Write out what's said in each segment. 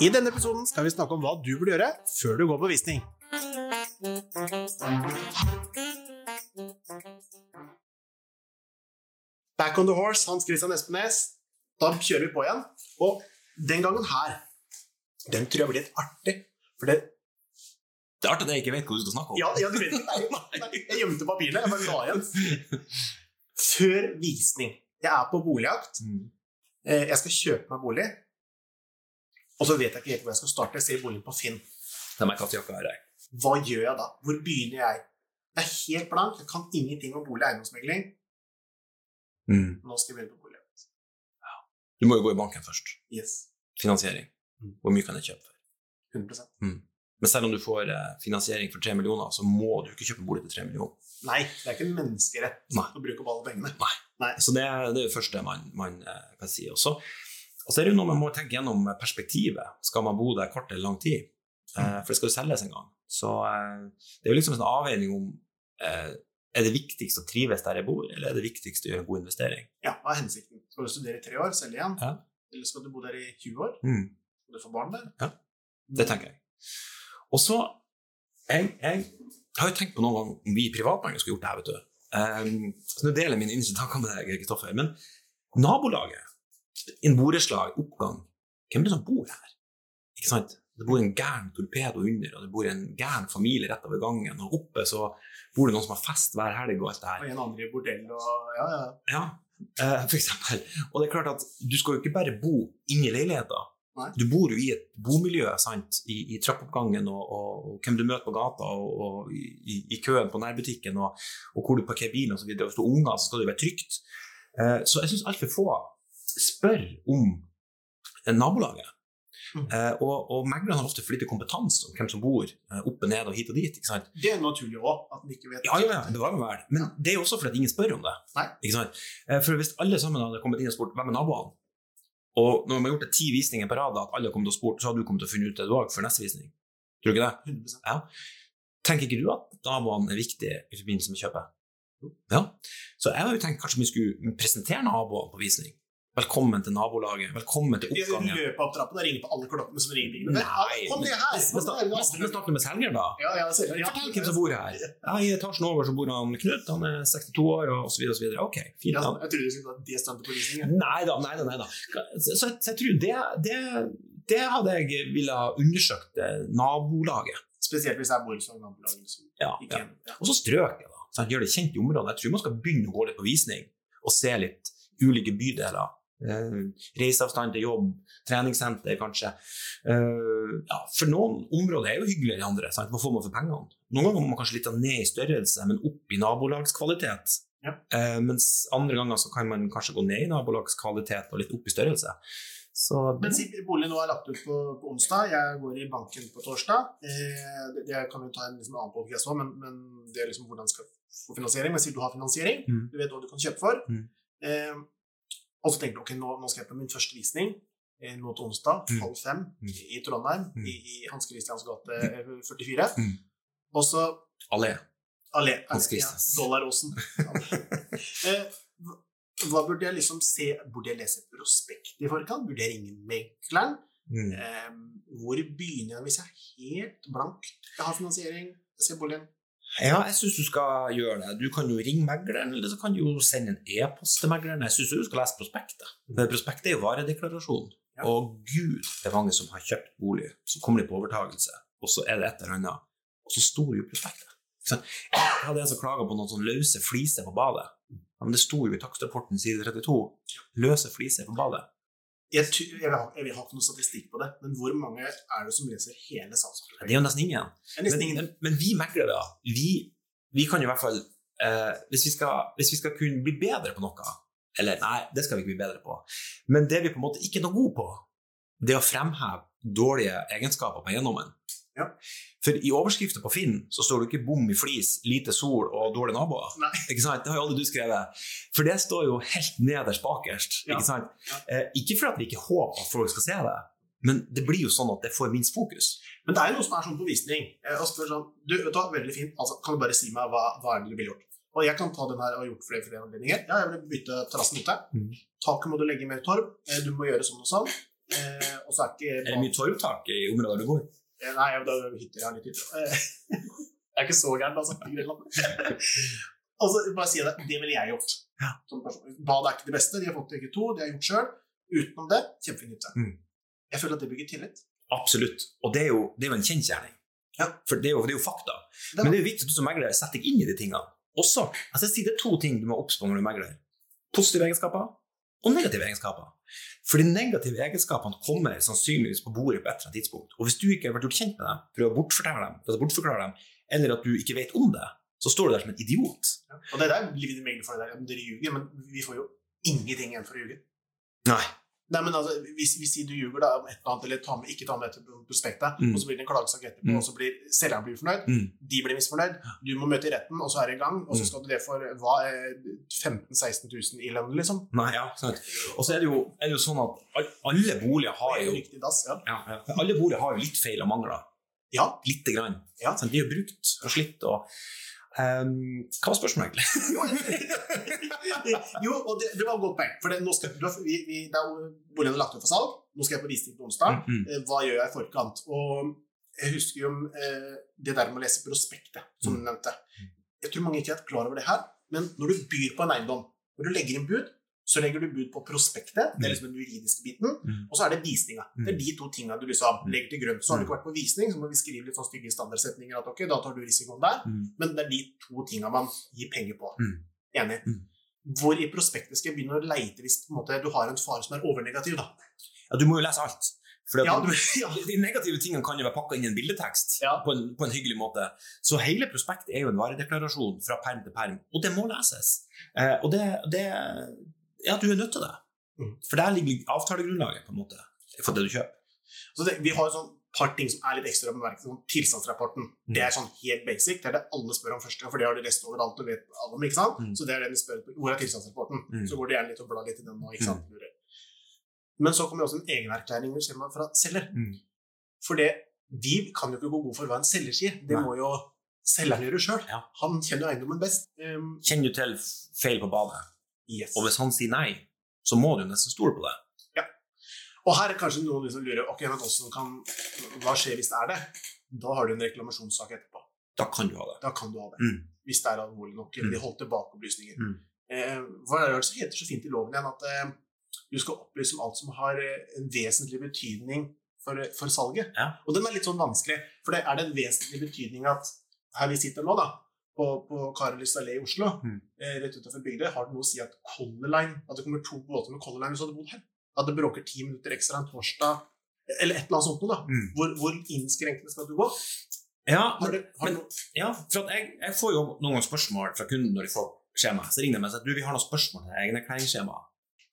I denne episoden skal vi snakke om hva du burde gjøre før du går på visning. Back on the horse, Hans Christian Espenes. Da kjører vi på igjen. Og den gangen her, den tror jeg blir litt artig. For det Det er artig at jeg ikke vet hva du skal snakke om. Ja, ja du vet ikke. Jeg gjemte papirene. Jeg bare la igjen. Før visning. Jeg er på boligjakt. Mm. Eh, Jeg skal kjøpe meg bolig. Og så vet jeg ikke helt hvor jeg skal starte. Jeg ser boligen på Finn. Hva gjør jeg da? Hvor begynner jeg? Det er helt blankt. Jeg kan ingenting om bolig- og eiendomsmegling. Mm. Nå skal jeg begynne på boligjakt. Du må jo gå i banken først. Yes. Finansiering. Mm. Hvor mye kan jeg kjøpe for? 100 Men selv om du får eh, finansiering for 3 millioner, så må du ikke kjøpe bolig til 3 millioner. Nei, det er ikke en menneskerett Nei. å bruke opp alle pengene. Så det, er- det er det første man, man eh, kan si. Og så og så er det jo noe man må tenke gjennom perspektivet. Skal man bo der kort eller lang tid? Eh, for det skal jo selges en gang. Så eh, det er jo liksom en sånn avveining om eh, er det viktigst å trives der jeg bor, eller er det viktigst å gjøre en god investering? Ja, hva er hensikten? Skal du studere i tre år, selge igjen? Ja. Eller skal du bo der i 20 år? Mm. Skal du få barn der? Ja, Det tenker jeg. Og så jeg, jeg har jo tenkt på noen gang om vi i privatbanken skulle gjort det her, vet du. Um, så nå deler jeg mine innerste tanker med deg, Kristoffer. Men nabolaget, en borettslag, oppgang Hvem er det som bor her? Ikke sant? Det bor en gæren torpedo under, og det bor en gæren familie rett over gangen, og oppe så bor det noen som har fest hver helg og alt det her. Og en andre i bordell og Ja, ja. Ja, eh, for eksempel. Og det er klart at du skal jo ikke bare bo inni leiligheta. Nei. Du bor jo i et bomiljø sant? I, i trappeoppgangen og, og, og hvem du møter på gata, og, og i, i- køen på nærbutikken, og, hvor du parkerer bilen osv. Hvis du er unger, så skal det være trygt. Eh, så jeg syns altfor få spør om eh, nabolaget. Mm. Eh, og, og meglerne har ofte for lite kompetanse om hvem som bor eh, opp og ned og hit og dit. Det er naturlig òg, at en ikke vet Ja, ja, ja, det var vel. Men det er også fordi ingen spør om det. Eh, For hvis alle sammen hadde kommet inn og spurt hvem er naboene, og når man har gjort det ti visninger på rad, at alle har kommet og spurt, så hadde du kommet til å finne ut det du òg før neste visning. Tror du ikke det? 100% Tenker ikke du at naboene er viktige i forbindelse med kjøpet? Ja. Så jeg har jo tenkt kanskje vi skulle presentere naboene på visning. Velkommen til nabolaget. Velkommen til oppgangen. oppgangen. løper opp trappen og ringer på alle klokkene som ringer. tingene. Nei. Kom ned her! Vi vi starter med selgeren, da. Ja, ja, ser- ja. Fortell hvem som bor her. Ja, I etasjen over så bor han Knut, han er 62 år, og så videre og så videre. Ok, fint. Ja, jeg trodde du skulle ta det stuntet på visningen. Nei da, nei da. Nei da. Så, så, jeg- jeg tror det, det, det hadde jeg ville ha undersøkt eh, nabolaget. Spesielt hvis jeg bor i nabolaget. nabolag. Liksom. Ja, ja. Og så strøket, da. Så Gjør det kjent i området. Jeg tror man skal begynne å gå litt på visning og se litt ulike bydeler. Eh, reiseavstand til jobb, treningssenter kanskje. Eh, ja, for noen områder er jo hyggeligere enn andre. Sant? Hva får man for pengene? Noen ganger må man kanskje litt ned i størrelse, men opp i nabolagskvalitet. Ja. Eh, mens andre ganger så kan man kanskje gå ned i nabolagskvalitet og litt opp i størrelse. Så Men si bolig nå er lagt ut på, på onsdag, jeg går i banken på torsdag. Eh, det, det kan vi ta en liksom, annen podcast også, men, men det er liksom hvordan skal få finansiering. Men si du har finansiering, Mm. du vet hva du kan kjøpe for. Mm. Eh, og så tenker du ok, nå, nå skal jeg på min første visning. Eh, nå til onsdag, Mm. halv fem, Mm. i Trondheim, Mm. i, i Hans Christians gate eh, 44. Mm. Og så Allé. Allé, Hans ja, Christians. Dollaråsen. eh, hva- hva burde jeg liksom se? Burde jeg lese prospekt i forkant? Burde jeg ringe megleren? Mm. Eh, hvor begynner jeg hvis jeg er helt blank? Jeg har finansiering, jeg ser boligen. Ja, jeg syns du skal gjøre det. Du kan jo ringe megleren, eller så kan du jo sende en e-post til megleren. Jeg syns du skal lese prospektet. Men Prospektet er jo varedeklarasjon. Ja. Og gud, det er mange som har kjøpt bolig, så kommer de på overtagelse, og så er det et eller annet, og så sto jo prospektet. Så? Jeg hadde en som klaga på noen sånne løse fliser på badet. Ja, men det sto jo i takstrapporten side 32. Løse fliser på badet. Jeg, jeg, vil ha, jeg vil ha ikke noe statistikk på det, men hvor mange er det som leser hele Det er jo nesten ingen. Men, men, men vi meglere, vi, vi kan i hvert fall eh, hvis, vi skal, hvis vi skal kunne bli bedre på noe Eller nei, det skal vi ikke bli bedre på. Men det vi på en måte ikke er noe gode på, det er å fremheve dårlige egenskaper på eiendommen. Ja. For i overskrifta på Finn så står det ikke 'bom i flis', 'lite sol' og 'dårlige naboer'. Nei. Ikke sant? Det har jo aldri du skrevet. For det står jo helt nederst bakerst. Ja. Ikke sant? Ja. Eh, ikke for at vi ikke håper at folk skal se det, men det blir jo sånn at det får minst fokus. Men det er jo noe som er sånn på visning. Jeg Og spør sånn Du, vet du hva, veldig fint. Altså, kan du bare si meg hva, hva er det du ville gjort? Og jeg kan ta den her og gjort flere flere anledninger. Ja, jeg vil bytte terrassen ute. Mm. Taket må du legge mer torv. eh, Du må gjøre sånn og sånn. Eh, og så er ikke Er det mye torvtak i området du bor? Eh, Nei, da, hytter, jeg har litt hytter. Eh, jeg er ikke så gæren, altså. Grønland. Og bare si det, det ville jeg gjort. Bad er ikke det beste, de har fått ikke to, de har gjort sjøl. Utenom det, kjempefin hytte. Mm. Jeg føler at det bygger tillit. Absolutt. Og det er jo, det er jo en kjensgjerning. Ja. For det er, jo, det er jo fakta. Det var- Men det er jo viktig at du som megler setter deg inn i de tingene. Også, altså jeg sier Det er to ting du må oppstå når du megler. Positive egenskaper og negative egenskaper. For de negative egenskapene kommer sannsynligvis på bordet på et eller annet tidspunkt. Og hvis du ikke har vært gjort kjent med dem, prøver å bortfortelle dem, altså bortforklare dem, eller at du ikke vet om det, så står du der som en idiot. Og det der ligger det megler for det der. Dere ljuger, men vi får jo ingenting igjen for å ljuge. Nei. Nei, men altså, hvis, hvis du ljuger da, om et eller annet, eller tar med, ikke tar med dette prospektet, Mm. og så blir det en klagesak etterpå, Mm. og så blir selgeren blir fornøyd, Mm. de blir misfornøyd, du må møte i retten, og så er det i gang, og så Mm. skal du det for hva, eh, 15 000-16 000 i lønn, liksom. Nei, ja, sant. Og så er det jo, er det jo sånn at alle boliger har jo Riktig dass, ja. ja, ja. Alle boliger har jo litt feil og mangler. Ja, Lite grann. Ja. Sånn, De er brukt og slitt og ehm, Hva var spørsmålet, egentlig? jo, og det, det var et godt poeng. For det, nå skal, vi, vi, det er boligen lagt ut for salg. Nå skal jeg på visning på onsdag. Mm, -hmm. Hva gjør jeg i forkant? Og jeg husker jo om eh, det der med å lese prospektet, som du nevnte. Jeg tror mange ikke er klar over det her, men når du byr på en eiendom, når du legger inn bud, så legger du bud på prospektet, det er liksom den juridiske biten, Mm. og så er det visninga. Mm. Det er de to tinga du liksom Mm. legger til grunn. Så har du ikke vært på visning, så må vi skrive litt sånn stygge standardsetninger at ok, da tar du risikoen der, Mm. men det er de to tinga man gir penger på. Mm. Enig. Mm. Hvor i prospektet skal jeg begynne å leite hvis måte, du har en fare som er overnegativ, da? Ja, du må jo lese alt. For Ja, ja. De negative tingene kan jo være pakka inn i en bildetekst Ja. på, en, på en hyggelig måte. Så hele prospektet er jo en varedeklarasjon fra perm til perm, og det må leses. Eh, og det, det Ja, du er nødt til det. Mm. For der ligger avtalegrunnlaget, på en måte, for det du kjøper. Så det, vi har et sånn par ting som er litt ekstra bemerket. Sånn tilstandsrapporten. Mm. Det er sånn helt basic. Det er det alle spør om første gang, for det har de lest overalt og vet alle om. ikke sant? Mm. Så det er det de spør om. Hvor er tilstandsrapporten? Mm. Så går de gjerne litt og blar litt i den nå. ikke sant? Lurer. Men så kommer det også en egenerklæring fra selger. Mm. For det, vi kan jo ikke gå god for hva en selger sier. Det Nei. må jo selgeren gjøre sjøl. Ja. Han kjenner jo eiendommen best. Um, Kjenner du til feil på badet, yes. og hvis han sier nei, så må du nesten stole på det. Og her er kanskje noen som lurer ok, men hvordan kan, hva skjer hvis det er det? Da har du en reklamasjonssak etterpå. Da kan du ha det. Da kan du ha det. Mm. Hvis det er alvorlig nok, eller Mm. de holdt tilbake opplysninger. Mm. Eh, hva er det som heter så fint i loven igjen at eh, du skal opplyse om alt som har eh, en vesentlig betydning for, for salget? Ja. Og den er litt sånn vanskelig, for det er det en vesentlig betydning at her vi sitter nå, da, på, på Karolys allé i Oslo, Mm. eh, rett utenfor Bygdøy, har det noe å si at Color Line, at det kommer to båter med Color Line hvis du hadde bodd her? At det bråker ti minutter ekstra en torsdag, eller et eller annet sånt noe, da. Mm. Hvor, hvor innskrenkende skal du gå? Ja, Har det, har men- du... Ja, for jeg, jeg får jo noen ganger spørsmål fra kunden når de får skjema. Så ringer de meg og sier du, vi har noen spørsmål til egne egenerklæringsskjema.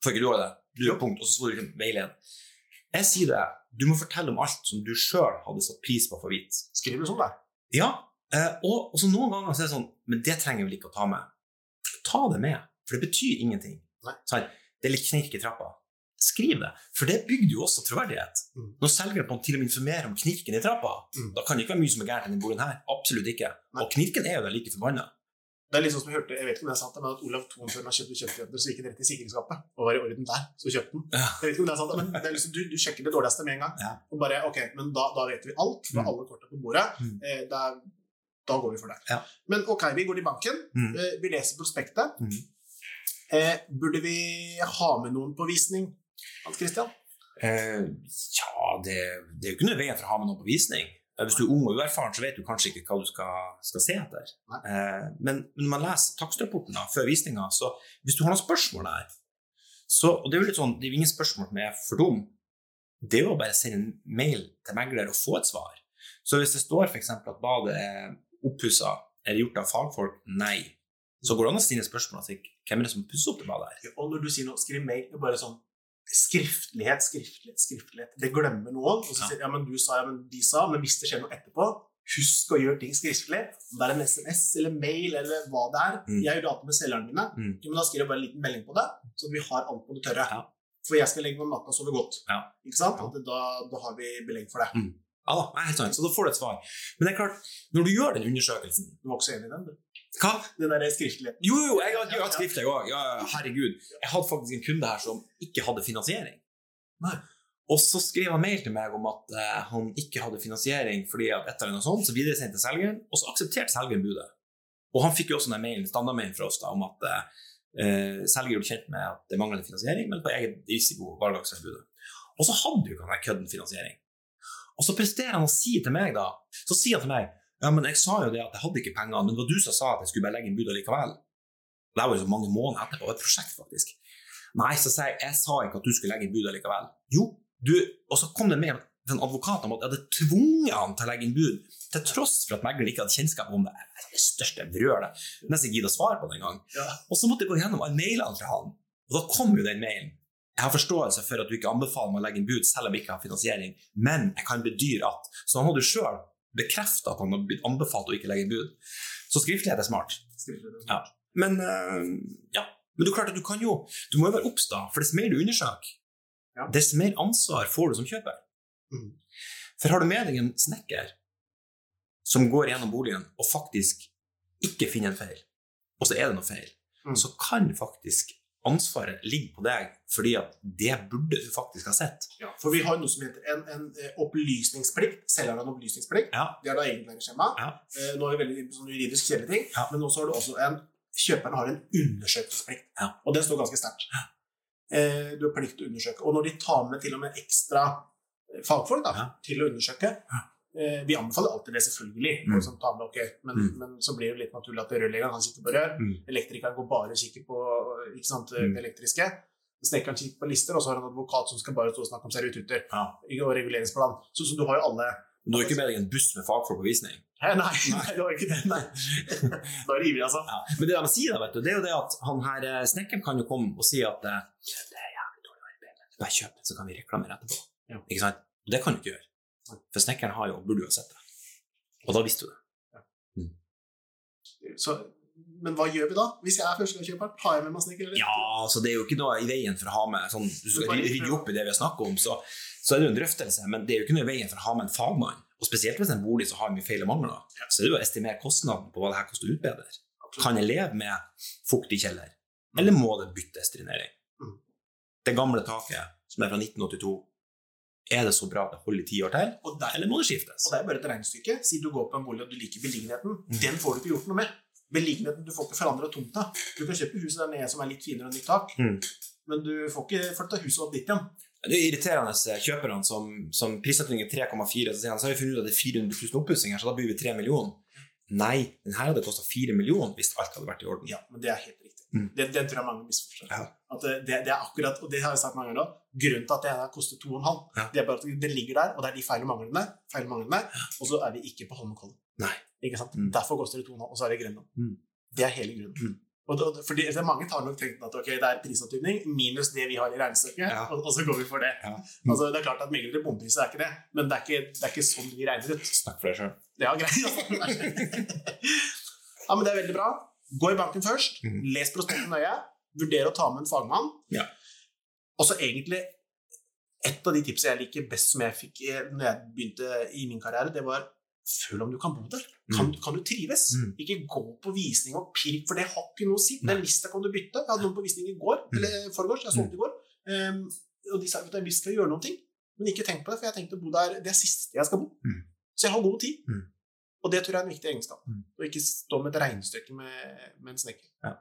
Får ikke du òg det? Du har punkt, og så får du veileder. Jeg sier det. Du må fortelle om alt som du sjøl hadde satt pris på å få vite. Skriver du sånn der? Ja, eh, og, og så noen ganger så er det sånn Men det trenger jeg vel ikke å ta med. Ta det med, for det betyr ingenting. Sånn, det er litt knirk i trappa. Skriv det, for det bygde jo også troverdighet. Mm. Når selgeren på til og med informerer om knirken i trappa, Mm. da kan det ikke være mye som er gærent i denne boligen her. Absolutt ikke. Nei. Og knirken er jo der like forbanna. Det er sånn som jeg hørte, jeg vet ikke om det er sant, men at Olav Thon før han kjøpte kjøttfjøtter, så gikk han rett i sikringsskapet og var i orden der, så kjøpte han. Ja. Jeg vet ikke om det er sant, men det er liksom, du, du sjekker det dårligste med en gang. Ja. Og bare, ok, men da, da vet vi alt, for Mm. alle kortene på bordet, Mm. eh, da, da går vi for det. Ja. Men ok, vi går til banken, Mm. eh, vi leser prospektet. Mm. Eh, burde vi ha med noen på visning, Hans Christian? Eh, ja, det, det er jo ikke noe i veien for å ha med noen på visning. Eh, Hvis du er ung og uerfaren, så vet du kanskje ikke hva du skal, skal se etter. Eh, men men når man leser takstrapporten da, før visninga, så hvis du har noen spørsmål der så, Og det er jo litt sånn, det er jo ingen spørsmål som er for dum. Det er jo å bare sende en mail til megler og få et svar. Så hvis det står f.eks. at badet er oppussa, er det gjort av fagfolk? Nei. Så går det an å stille spørsmål til hvem er det som pusser opp det badet her. Og når du sier noe, skriv mail, det er bare sånn skriftlighet, skriftlighet, skriftlighet. Det glemmer noen. Og så Ja. sier ja, men du sa, ja, men de sa, men hvis det skjer noe etterpå, husk å gjøre ting skriftlig. Om det er en SMS eller mail eller hva det er. Mm. Jeg gjør data med selgerne mine. Mm. Ja, men da skriver jeg bare en liten melding på det, så vi har alt på det tørre. Ja. For jeg skal legge meg om natta og sove godt. Ja. Ikke sant? Ja. Da, da har vi belegg for det. Ja da, jeg er helt sant. Så da får du et svar. Men det er klart, når du gjør den undersøkelsen Du var også enig i den, du? Hva? Den der skriftlige? Jo, jo, jeg har jeg hatt skriftlig òg. Ja, herregud. Jeg hadde faktisk en kunde her som ikke hadde finansiering. Nei. Og så skrev han mail til meg om at uh, han ikke hadde finansiering fordi at et eller annet sånt, så videresendte selgeren, og så aksepterte selgeren budet. Og han fikk jo også den mailen, standardmailen fra oss da, om at uh, selger ble kjent med at det manglet finansiering, men på egen risiko var det budet. Og så hadde jo ikke han kødden finansiering. Og så presterer han å si til meg da, så sier han til meg ja, men jeg sa jo det at jeg hadde ikke penger, men det var du som sa at jeg skulle bare legge inn bud likevel. Det var jo så mange måneder etterpå, et prosjekt faktisk. Nei, så sier jeg jeg sa ikke at du skulle legge inn bud likevel. Jo, du, og så kom det med en advokat om at jeg hadde tvunget han til å legge inn bud, til tross for at megler ikke hadde kjennskap om det. Det største brølet. Nesten ikke giddet å svare på det engang. Ja. Og så måtte jeg gå gjennom alle mailene fra han, og da kom jo den mailen. Jeg har forståelse for at du ikke anbefaler meg å legge inn bud selv om jeg ikke har finansiering, men jeg kan bedyre at Så han hadde sjøl bekrefta at han hadde blitt anbefalt å ikke legge inn bud. Så skriftlighet er smart. Ja. Men uh, ja. Men du, klart at du kan jo Du må jo være obs, da, for dess mer du undersøker, Ja. dess mer ansvar får du som kjøper. Mm. For har du med deg en snekker som går gjennom boligen og faktisk ikke finner en feil, og så er det noe feil, Mm. så kan faktisk ansvaret ligger på deg, fordi at det burde du faktisk ha sett. Ja, for vi har noe som heter en, en eh, opplysningsplikt. Selger har en opplysningsplikt. Ja. Det er da egentligskjema. Ja. Eh, Nå er vi veldig sånne juridisk kjedelige ting, Ja. men også har du også en Kjøperen har en undersøkelsesplikt, Ja. og det står ganske sterkt. Eh, Du har plikt til å undersøke. Og når de tar med til og med ekstra eh, fagfolk da, Ja. til å undersøke eh, Vi anbefaler alltid det, selvfølgelig. Mm. som tar med, okay. men, Mm. men så blir det litt naturlig at rørleggeren kikker på rør. Mm. Elektrikeren går bare og kikker på ikke sant, Mm. det elektriske. Snekkeren kikker på lister, og så har han en advokat som skal bare stå og snakke om servitutter Ja. og reguleringsplan. Så, så du har jo alle Du har ikke med deg en buss med fagfolk på visning. Hæ, Nei, nei, det var ikke det. Nei. Da er det ivrig, altså. Ja. Men det de sier, da, vet du, det er jo det at han her eh, snekkeren kan jo komme og si at eh, det er jævlig dårlig arbeid, men bare kjøp det, så kan vi reklamere etterpå. Ja. Ikke sant? Det kan du ikke gjøre. For snekkeren har jo, burde jo ha sett det. Og da visste du det. Så, men hva gjør vi da? Hvis jeg er førstegangskjøper, har jeg med meg snekker? eller? Ja, så det er jo ikke noe i veien for å ha med sånn, Du skal ry- rydde opp i det vi har snakket om, så, så er det jo en drøftelse, men det er jo ikke noe i veien for å ha med en fagmann. Og spesielt hvis en bolig som har mye feil og mangler, så er det jo å estimere kostnaden på hva det her koster å utbedre. Kan jeg leve med fuktig kjeller, eller må det byttes drenering? Mm. Det gamle taket, som er fra 1982, er det så bra at det holder i ti år til, Og, der, eller må det skiftes? og det er bare et regnestykke. Si du går på en bolig og du liker beliggenheten. Mm. Den får du ikke gjort noe med. Beliggenheten, Du får ikke forandra tomta. Du kan kjøpe huset der nede som er litt finere og nytt tak, Mm. men du får ikke flytta huset opp dit igjen. Det er irriterende eh, kjøperne som, som prissettingen er 3,4, så sier han så har vi funnet ut at det er 400 000 oppussinger, så da blir vi 3 millioner. Nei, den her hadde kosta 4 millioner hvis alt hadde vært i orden. Ja, men det er helt riktig. Mm. Det, det tror jeg mange misforstår. Ja. At det, det, er akkurat, og det har jeg sagt mange ganger nå, grunnen til at det her koster 2,5, Ja. det er bare at det ligger der, og det er de feil og manglene, feil og manglene, og så er vi ikke på Holmenkollen. Ikke sant? Mm. Derfor koster det 2,5, og så er det Grenland. Mm. Det er hele grunnen. Mm. Og og fordi Mange tar nok tenkt at okay, det er prisantydning minus det vi har i regnestykket, Ja. og, og så går vi for det. Ja. Altså, det er klart at meglere bompriser er ikke det, men det er ikke, det er ikke sånn vi regner ut. Snakk for deg sjøl. Ja, greit. ja, men det er veldig bra. Gå i banken først. mm. Les prospektet nøye. Vurder å ta med en fagmann. Ja. Og så egentlig Et av de tipsene jeg liker best som jeg fikk eh, når jeg begynte i min karriere, det var føl om du kan bo der. Kan, kan du trives? Mm. Ikke gå på visning og pirk, for det har ikke noe å si. Den lista kan du bytte. Jeg hadde noen på visning i går, Mm. eller foregårs, jeg solgte i går. Um, og de sa at vi skal gjøre noen ting, men ikke tenk på det, for jeg tenkte å bo der det er siste jeg skal bo. Mm. Så jeg har god tid. Mm. Og det tror jeg er en viktig egenskap. Mm. Å ikke stå med et regnestykke med, med en snekker. Ja.